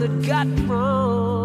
that got wrong.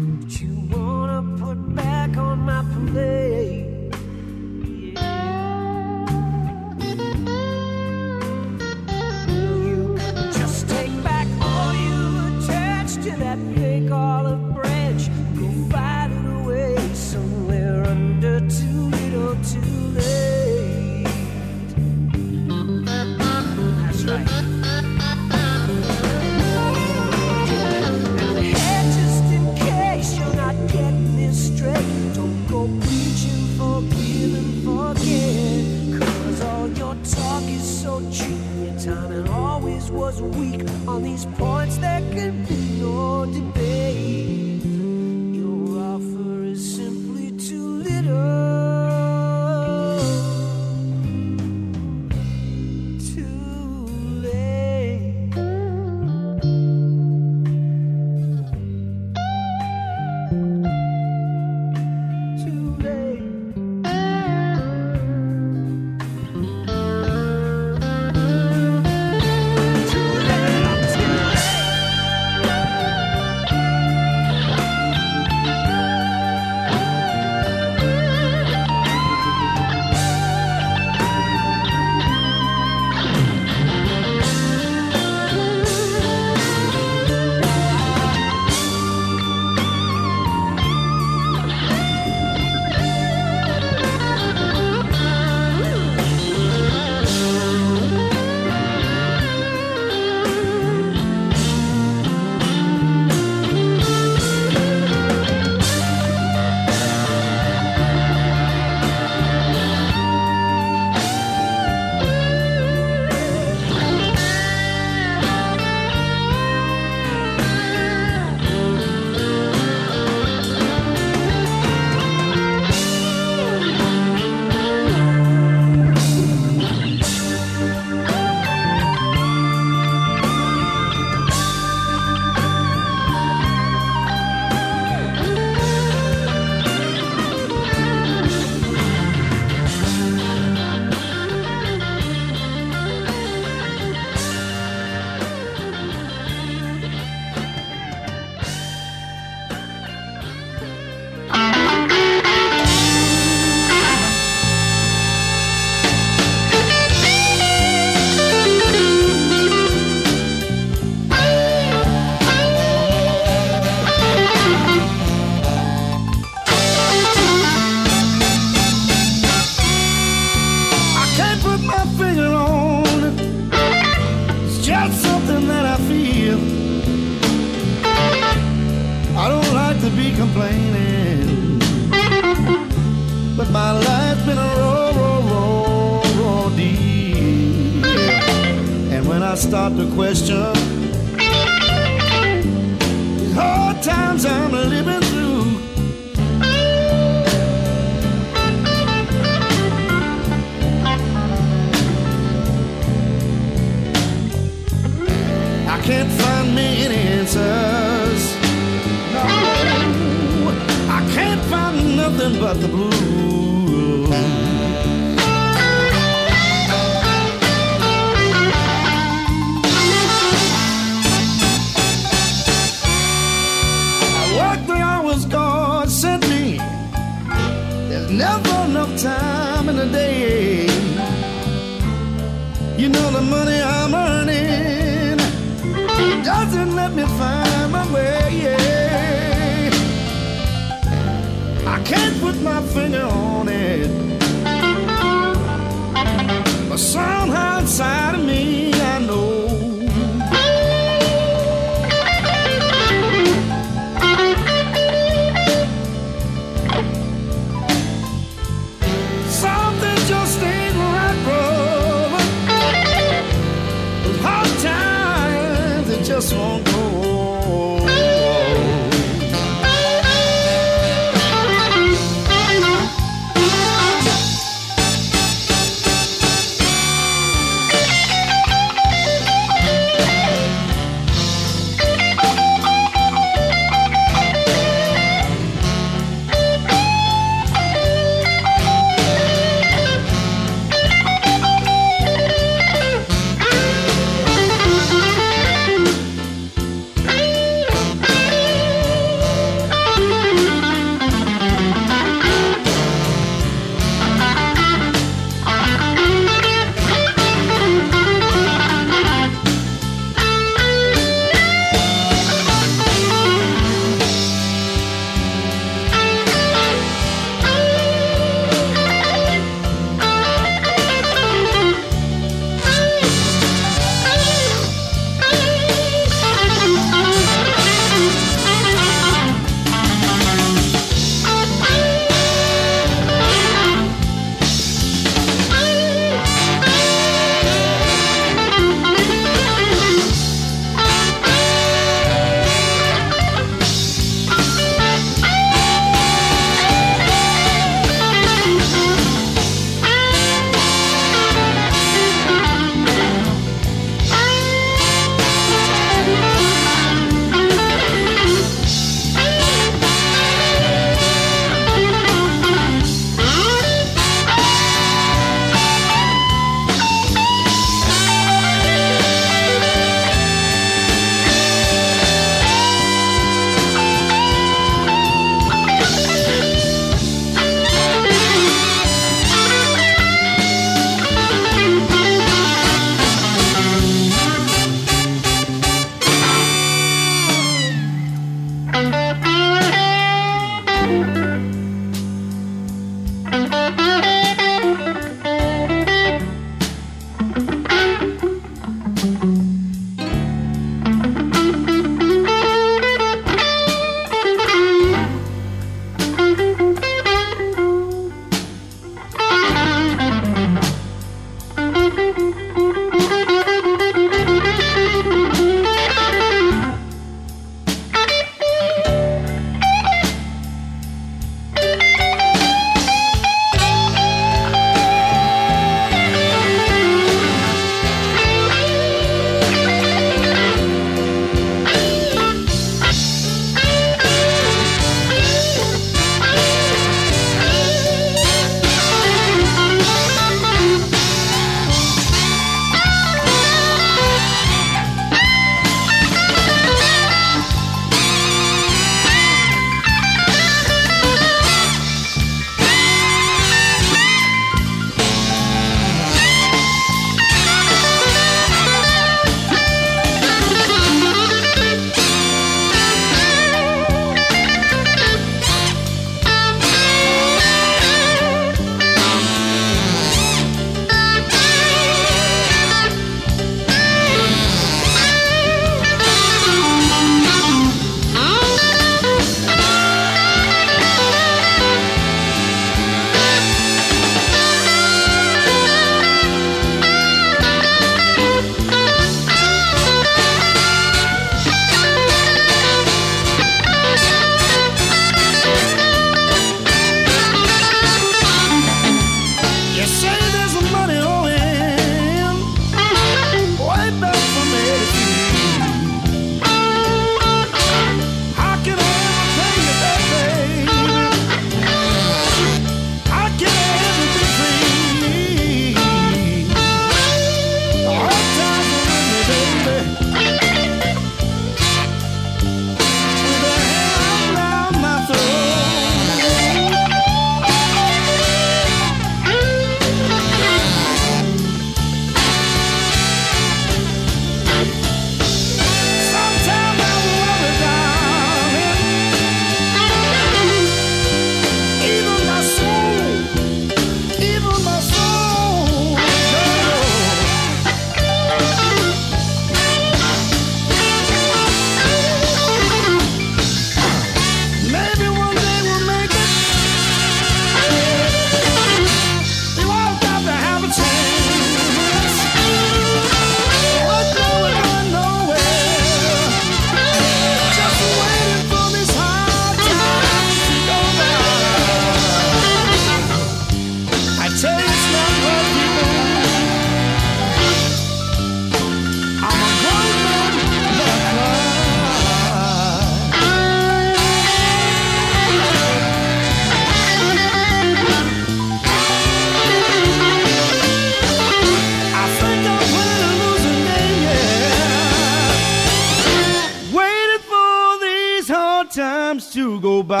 times to go by.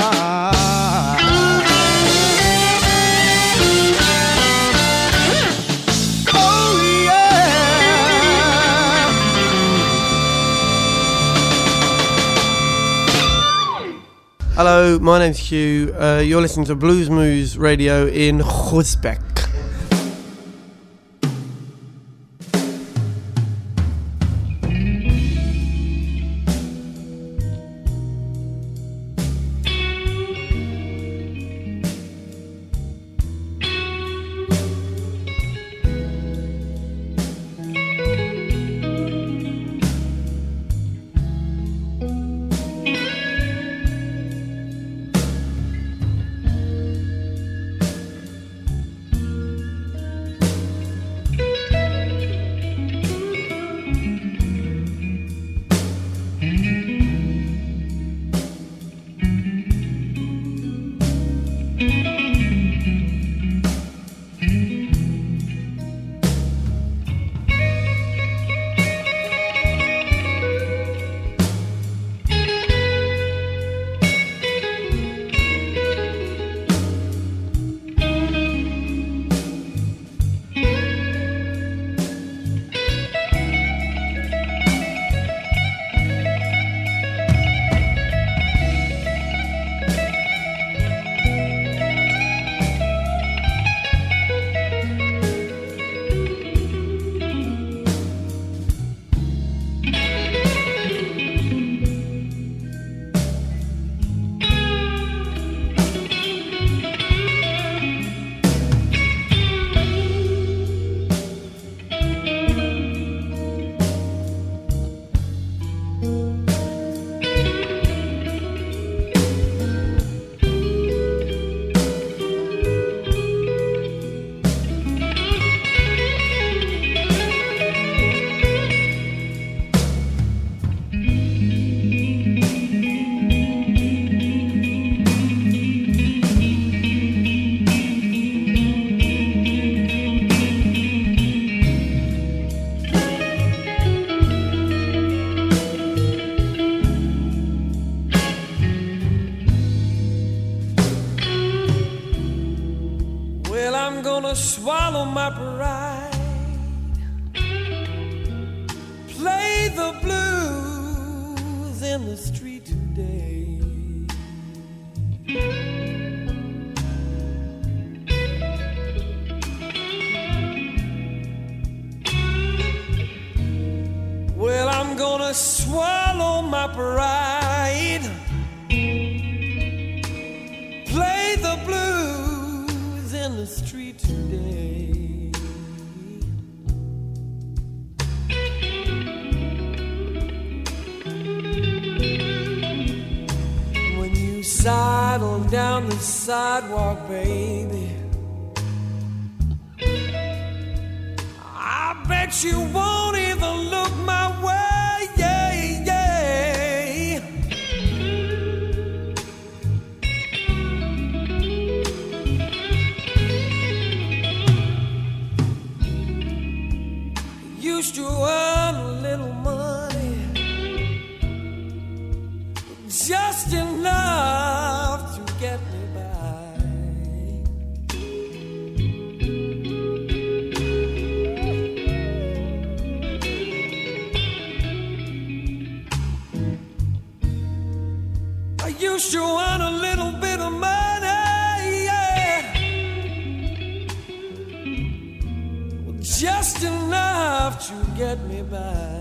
Oh, Hello, my name's Hugh. Uh, you're listening to Blues Moose Radio in Groesbeek. used to us. goodbye.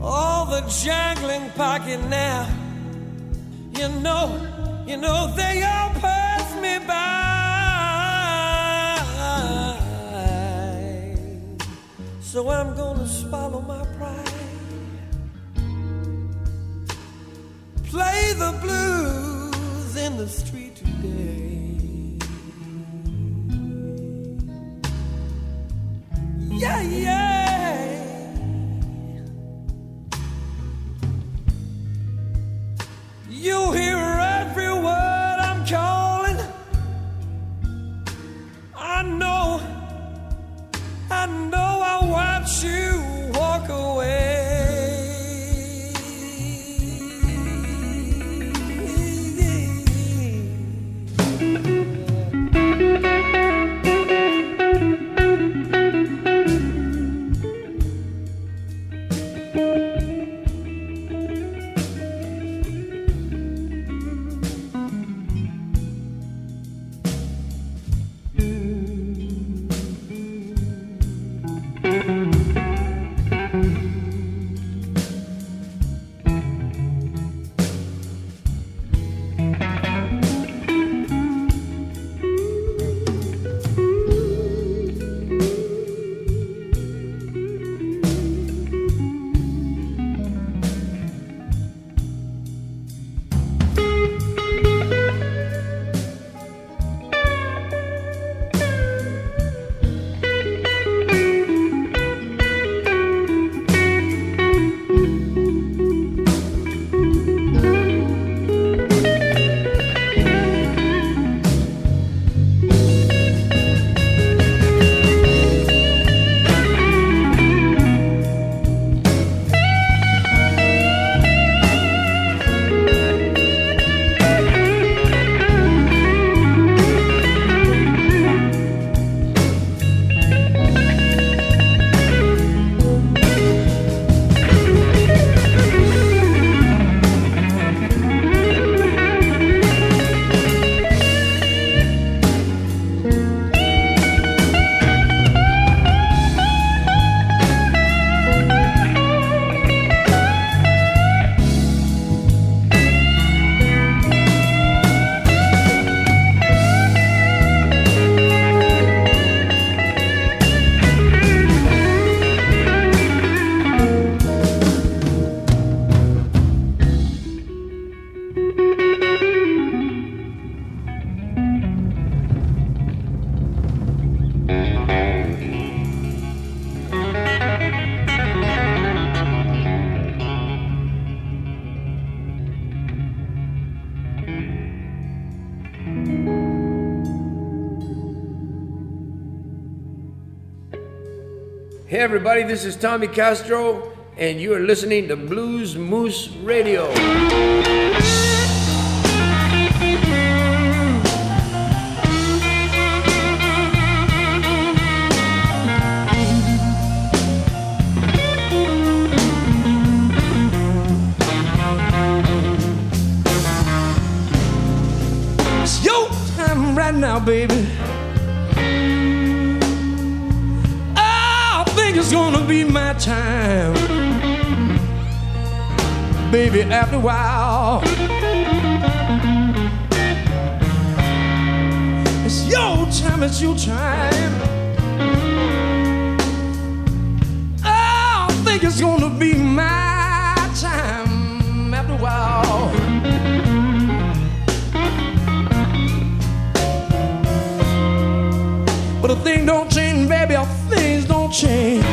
All the jangling pocket now. You know, you know, they all pass me by. So I'm gonna swallow my pride. Play the blues in the street today. Everybody, this is Tommy Castro, and you are listening to Blues Moose Radio. It's your time right now, baby. After a while. It's your time, it's your time. I think it's gonna be my time after a while. But a thing don't change, baby, things don't change.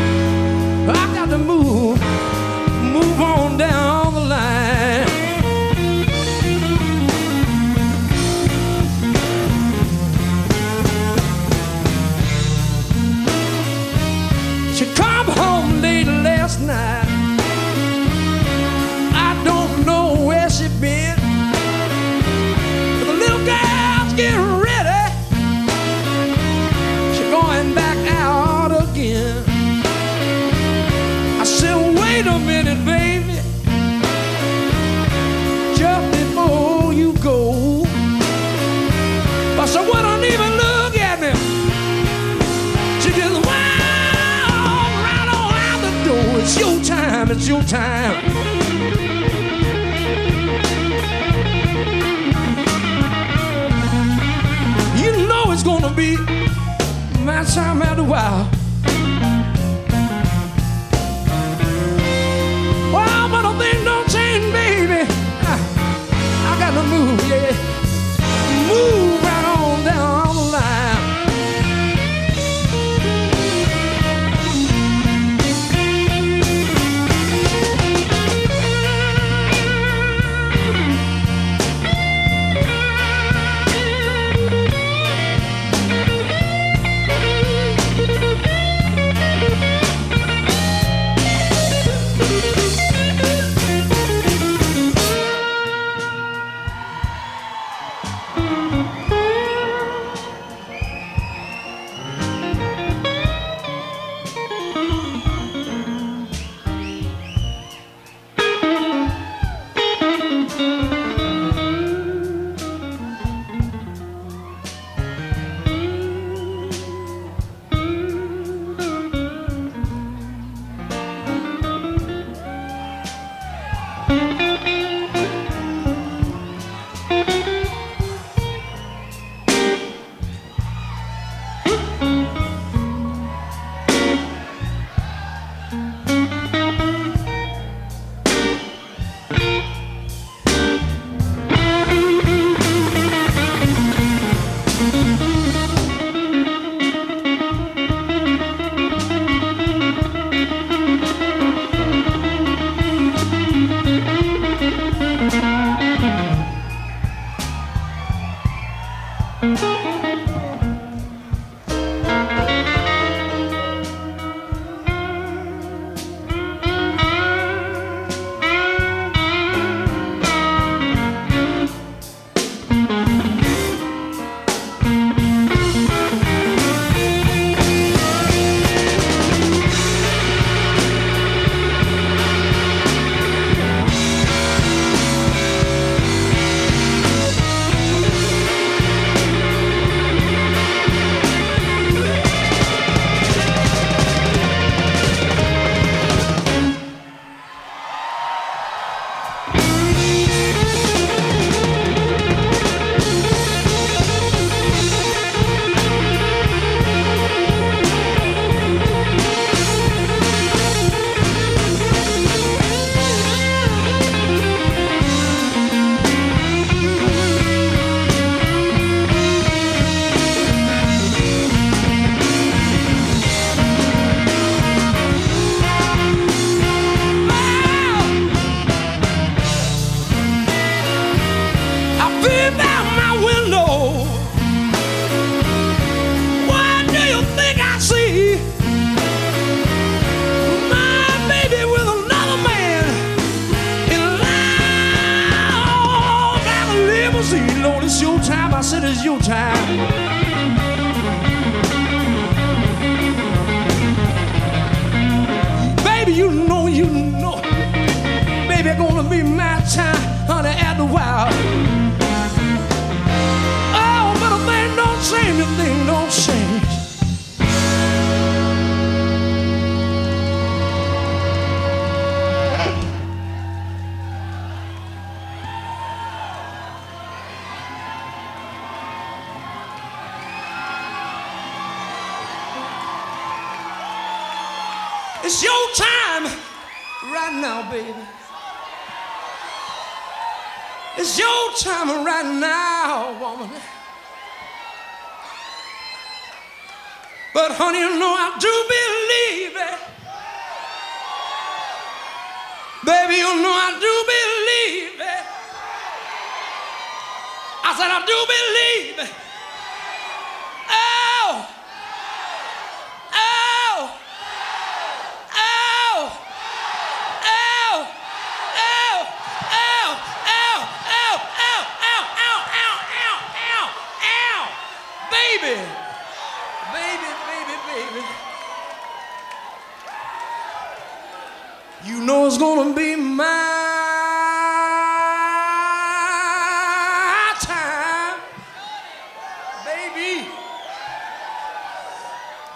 baby, baby, baby, baby. You know it's gonna be my time, baby.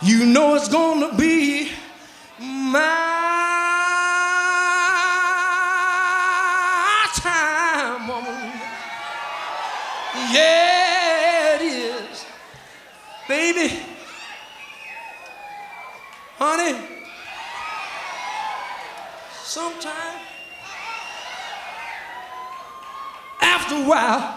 You know it's gonna be. while.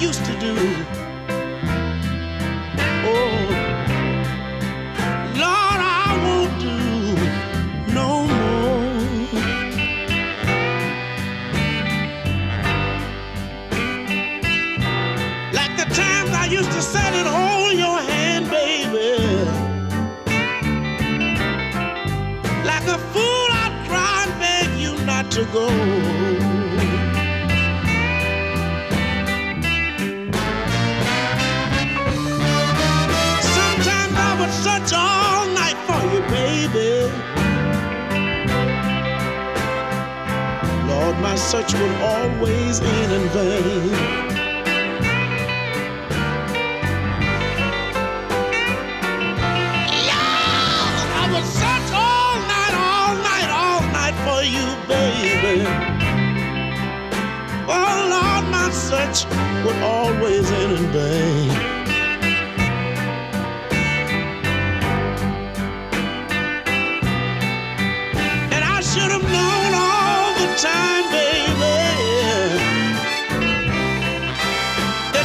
used to do. Oh, Lord, I won't do no more. Like the times I used to sit and hold your hand, baby. Like a fool, I'd cry and beg you not to go. my search will always in vain.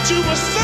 to a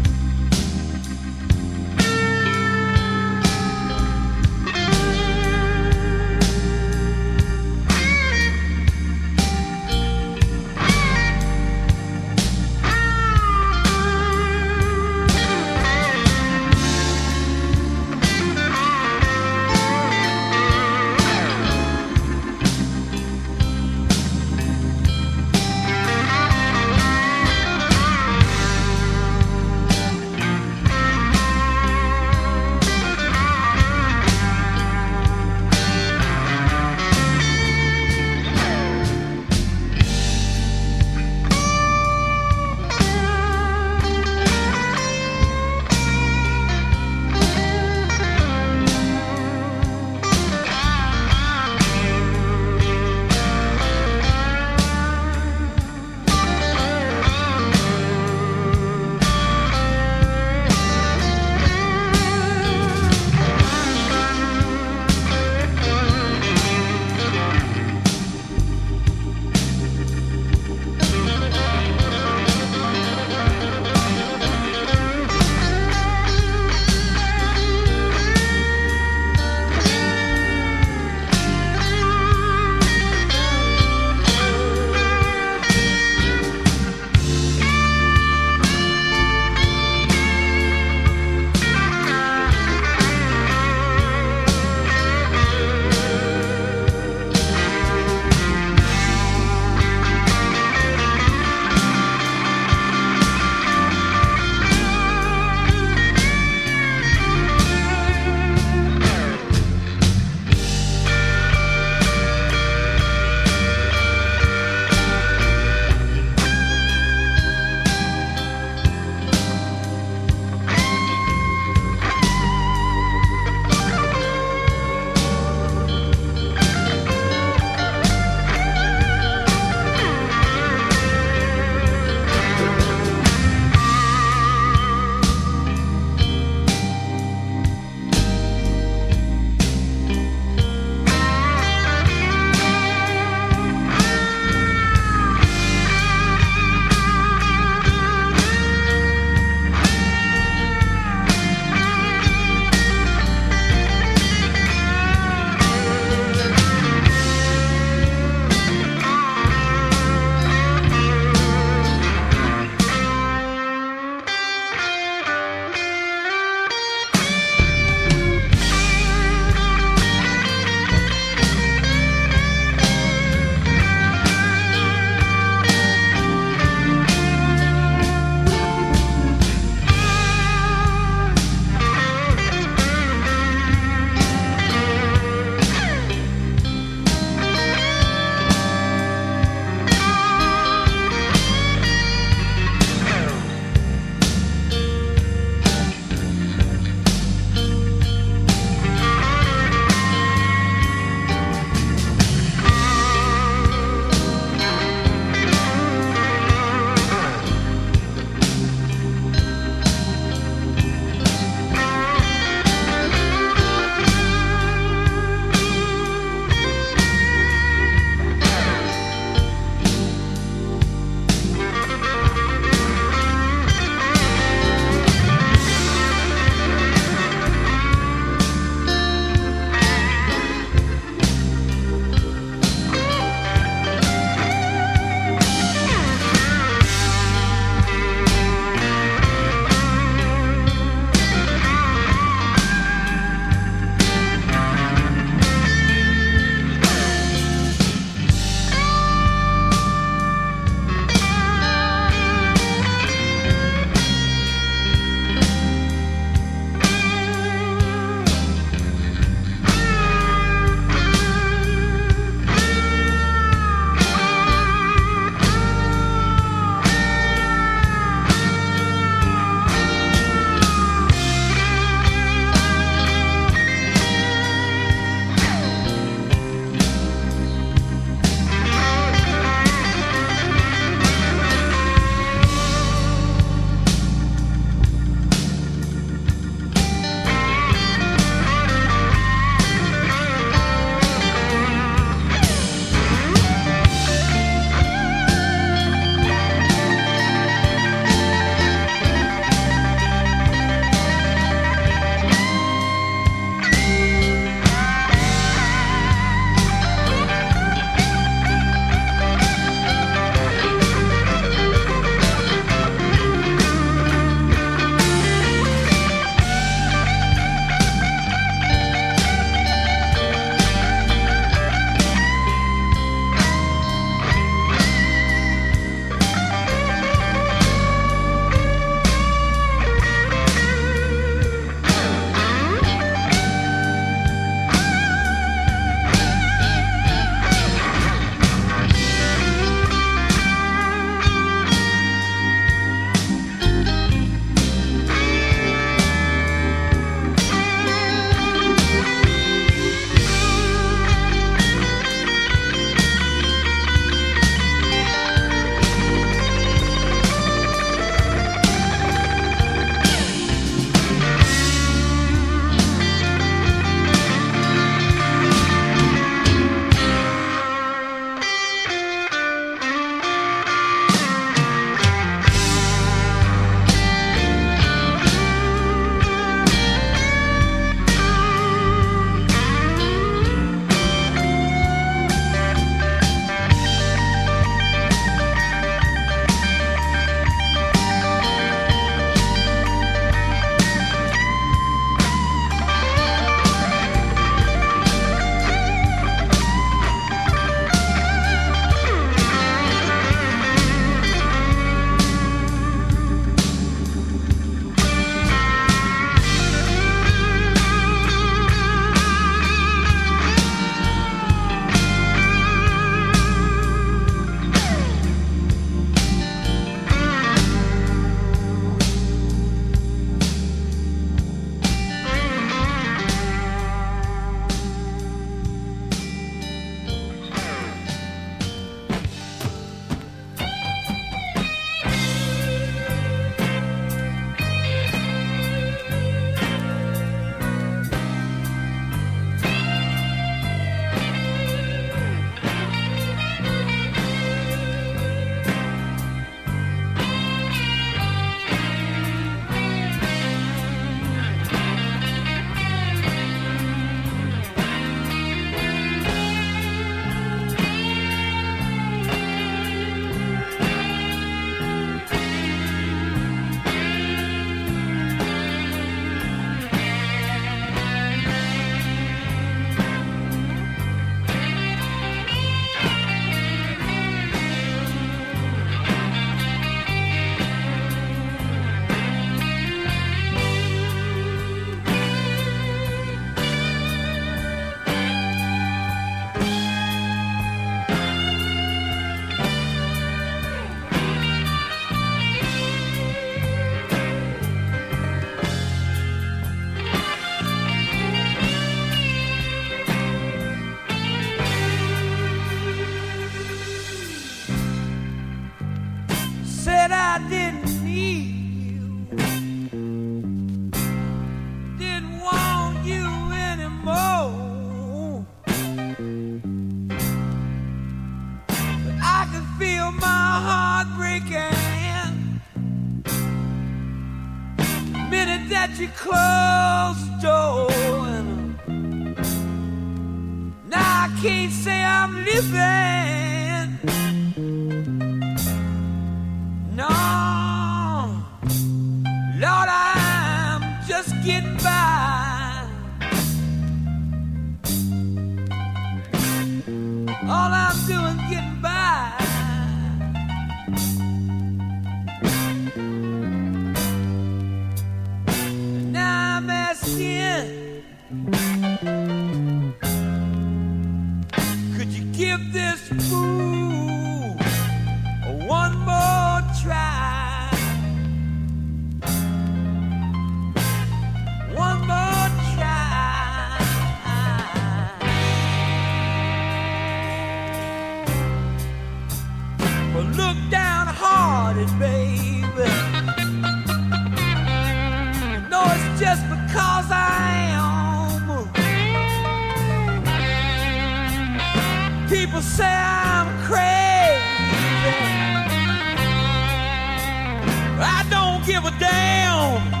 give a damn.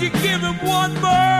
You give him one more